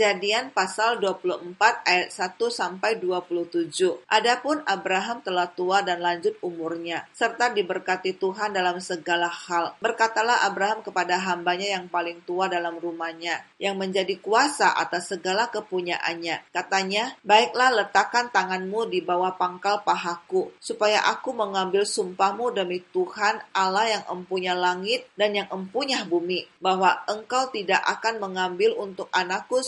Kejadian pasal 24 ayat 1 sampai 27. Adapun Abraham telah tua dan lanjut umurnya, serta diberkati Tuhan dalam segala hal. Berkatalah Abraham kepada hambanya yang paling tua dalam rumahnya, yang menjadi kuasa atas segala kepunyaannya. Katanya, baiklah letakkan tanganmu di bawah pangkal pahaku, supaya aku mengambil sumpahmu demi Tuhan Allah yang empunya langit dan yang empunya bumi, bahwa engkau tidak akan mengambil untuk anakku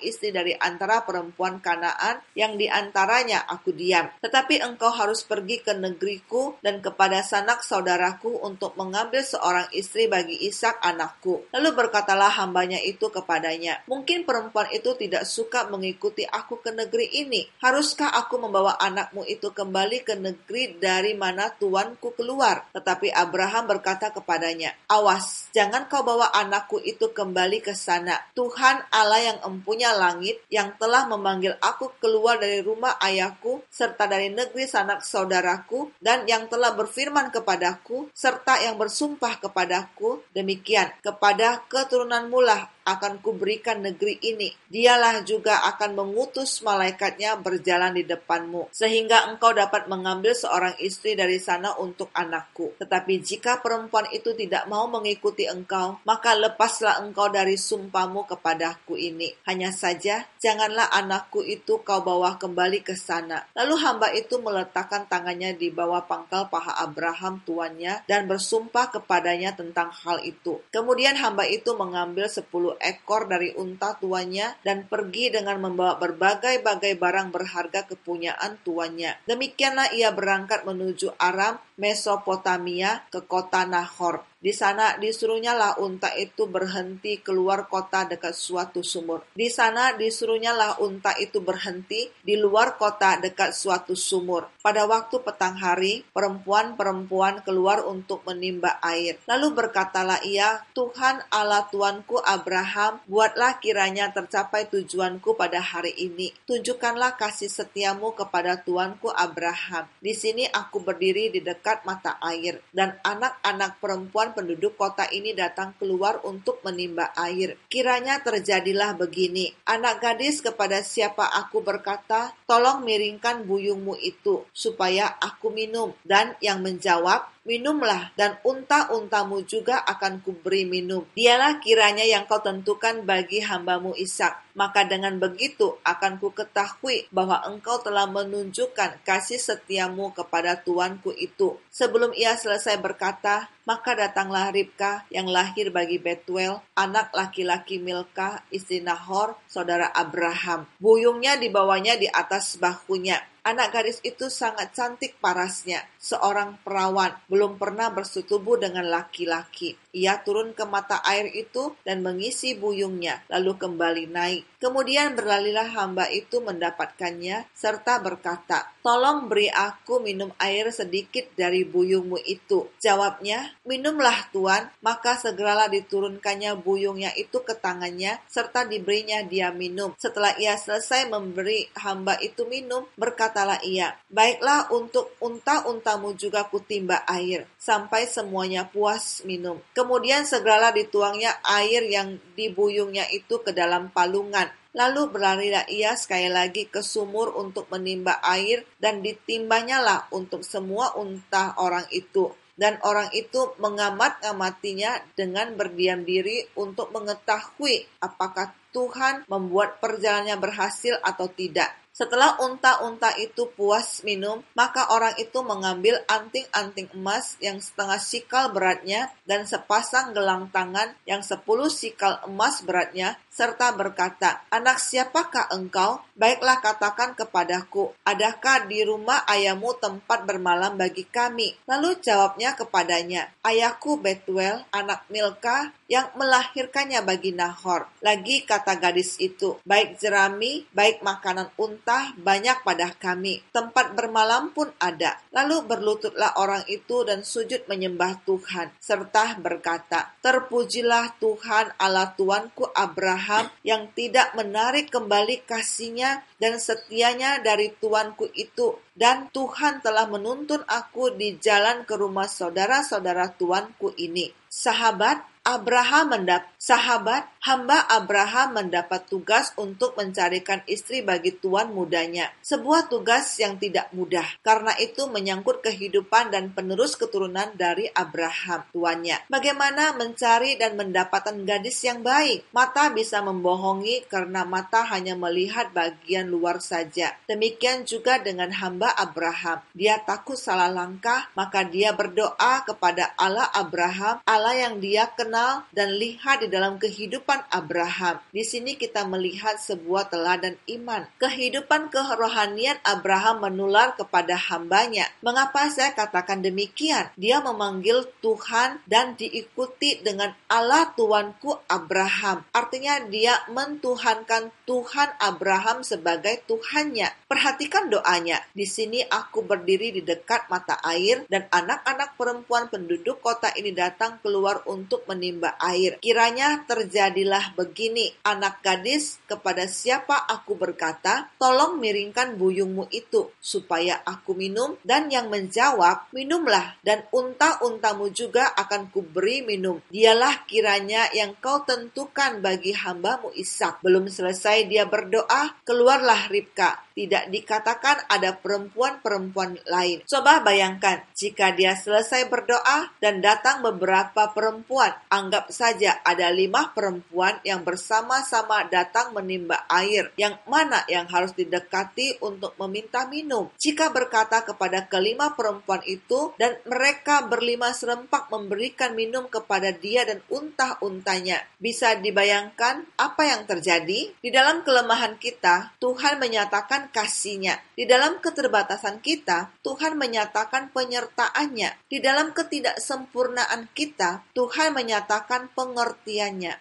istri dari antara perempuan Kanaan yang di antaranya aku diam. Tetapi engkau harus pergi ke negeriku dan kepada sanak saudaraku untuk mengambil seorang istri bagi Ishak anakku. Lalu berkatalah hambanya itu kepadanya, mungkin perempuan itu tidak suka mengikuti aku ke negeri ini. Haruskah aku membawa anakmu itu kembali ke negeri dari mana tuanku keluar? Tetapi Abraham berkata kepadanya, awas, jangan kau bawa anakku itu kembali ke sana. Tuhan Allah yang empunya langit, yang telah memanggil aku keluar dari rumah ayahku, serta dari negeri sanak saudaraku, dan yang telah berfirman kepadaku, serta yang bersumpah kepadaku, demikian, kepada keturunanmu lah akan kuberikan negeri ini. Dialah juga akan mengutus malaikatnya berjalan di depanmu, sehingga engkau dapat mengambil seorang istri dari sana untuk anakku. Tetapi jika perempuan itu tidak mau mengikuti engkau, maka lepaslah engkau dari sumpahmu kepadaku ini. Hanya saja, janganlah anakku itu kau bawa kembali ke sana. Lalu hamba itu meletakkan tangannya di bawah pangkal paha Abraham tuannya dan bersumpah kepadanya tentang hal itu. Kemudian hamba itu mengambil sepuluh ekor dari unta tuannya dan pergi dengan membawa berbagai-bagai barang berharga kepunyaan tuannya. Demikianlah ia berangkat menuju Aram, Mesopotamia, ke kota Nahor. Di sana disuruhnya lah unta itu berhenti keluar kota dekat suatu sumur. Di sana disuruhnya lah unta itu berhenti di luar kota dekat suatu sumur. Pada waktu petang hari, perempuan-perempuan keluar untuk menimba air. Lalu berkatalah ia, Tuhan Allah Tuanku Abraham, buatlah kiranya tercapai tujuanku pada hari ini. Tunjukkanlah kasih setiamu kepada Tuanku Abraham. Di sini aku berdiri di dekat mata air, dan anak-anak perempuan penduduk kota ini datang keluar untuk menimba air. Kiranya terjadilah begini. Anak gadis kepada siapa aku berkata, tolong miringkan buyungmu itu, supaya aku minum. Dan yang menjawab, minumlah, dan unta-untamu juga akan kuberi minum. Dialah kiranya yang kau tentukan bagi hambamu Ishak. Maka dengan begitu akan ku ketahui bahwa engkau telah menunjukkan kasih setiamu kepada tuanku itu. Sebelum ia selesai berkata, maka datanglah Ribka yang lahir bagi Betuel, anak laki-laki Milka, istri Nahor, saudara Abraham. Buyungnya dibawanya di atas bahunya Anak gadis itu sangat cantik parasnya, seorang perawan, belum pernah bersetubuh dengan laki-laki. Ia turun ke mata air itu dan mengisi buyungnya, lalu kembali naik. Kemudian berlalilah hamba itu mendapatkannya, serta berkata, Tolong beri aku minum air sedikit dari buyungmu itu. Jawabnya, Minumlah Tuan, maka segeralah diturunkannya buyungnya itu ke tangannya, serta diberinya dia minum. Setelah ia selesai memberi hamba itu minum, berkatalah ia, Baiklah untuk unta-untamu juga kutimba air, sampai semuanya puas minum. Kemudian segeralah dituangnya air yang dibuyungnya itu ke dalam palungan Lalu berlarilah ia sekali lagi ke sumur untuk menimba air dan ditimbanya lah untuk semua unta orang itu. Dan orang itu mengamat-ngamatinya dengan berdiam diri untuk mengetahui apakah Tuhan membuat perjalanannya berhasil atau tidak. Setelah unta-unta itu puas minum, maka orang itu mengambil anting-anting emas yang setengah sikal beratnya dan sepasang gelang tangan yang sepuluh sikal emas beratnya, serta berkata, Anak siapakah engkau? Baiklah katakan kepadaku, adakah di rumah ayahmu tempat bermalam bagi kami? Lalu jawabnya kepadanya, Ayahku Betuel, anak Milka, yang melahirkannya bagi Nahor. Lagi kata gadis itu, baik jerami, baik makanan unta, banyak pada kami. Tempat bermalam pun ada. Lalu berlututlah orang itu dan sujud menyembah Tuhan, serta berkata, Terpujilah Tuhan Allah Tuanku Abraham yang tidak menarik kembali kasihnya dan setianya dari Tuanku itu. Dan Tuhan telah menuntun aku di jalan ke rumah saudara-saudara Tuanku ini Sahabat, Abraham mendapat sahabat hamba Abraham mendapat tugas untuk mencarikan istri bagi tuan mudanya. Sebuah tugas yang tidak mudah karena itu menyangkut kehidupan dan penerus keturunan dari Abraham tuannya. Bagaimana mencari dan mendapatkan gadis yang baik? Mata bisa membohongi karena mata hanya melihat bagian luar saja. Demikian juga dengan hamba Abraham. Dia takut salah langkah, maka dia berdoa kepada Allah Abraham, Allah yang dia kenal dan lihat di dalam kehidupan Abraham. Di sini kita melihat sebuah teladan iman. Kehidupan kerohanian Abraham menular kepada hambanya. Mengapa saya katakan demikian? Dia memanggil Tuhan dan diikuti dengan Allah Tuanku Abraham. Artinya dia mentuhankan Tuhan Abraham sebagai Tuhannya. Perhatikan doanya. Di sini aku berdiri di dekat mata air dan anak-anak perempuan penduduk kota ini datang keluar untuk menimba air. Kiranya terjadilah begini, anak gadis, kepada siapa aku berkata, tolong miringkan buyungmu itu, supaya aku minum, dan yang menjawab, minumlah, dan unta-untamu juga akan kuberi minum. Dialah kiranya yang kau tentukan bagi hambamu Ishak. Belum selesai dia berdoa, keluarlah Ribka, tidak dikatakan ada perempuan-perempuan lain. Coba bayangkan, jika dia selesai berdoa dan datang beberapa perempuan, anggap saja ada lima perempuan yang bersama-sama datang menimba air, yang mana yang harus didekati untuk meminta minum. Jika berkata kepada kelima perempuan itu, dan mereka berlima serempak memberikan minum kepada dia dan unta-untanya, bisa dibayangkan apa yang terjadi? Di dalam kelemahan kita, Tuhan menyatakan kasihnya. Di dalam keterbatasan kita, Tuhan menyatakan penyertaannya. Di dalam ketidaksempurnaan kita, Tuhan menyatakan pengertiannya.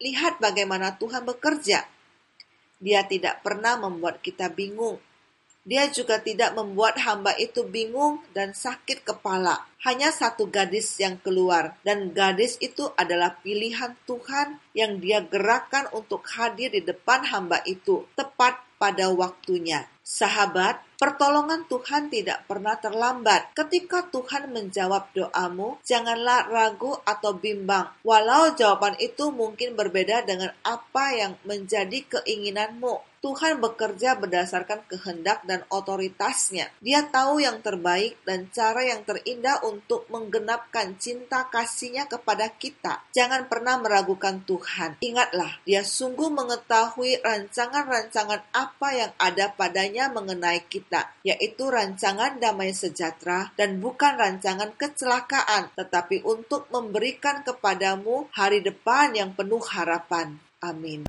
Lihat bagaimana Tuhan bekerja. Dia tidak pernah membuat kita bingung. Dia juga tidak membuat hamba itu bingung dan sakit kepala. Hanya satu gadis yang keluar, dan gadis itu adalah pilihan Tuhan yang Dia gerakkan untuk hadir di depan hamba itu, tepat pada waktunya. Sahabat, pertolongan Tuhan tidak pernah terlambat. Ketika Tuhan menjawab doamu, janganlah ragu atau bimbang. Walau jawaban itu mungkin berbeda dengan apa yang menjadi keinginanmu. Tuhan bekerja berdasarkan kehendak dan otoritasnya. Dia tahu yang terbaik dan cara yang terindah untuk menggenapkan cinta kasihnya kepada kita. Jangan pernah meragukan Tuhan. Ingatlah, dia sungguh mengetahui rancangan-rancangan apa yang ada padanya mengenai kita, yaitu rancangan damai sejahtera dan bukan rancangan kecelakaan, tetapi untuk memberikan kepadamu hari depan yang penuh harapan. Amin.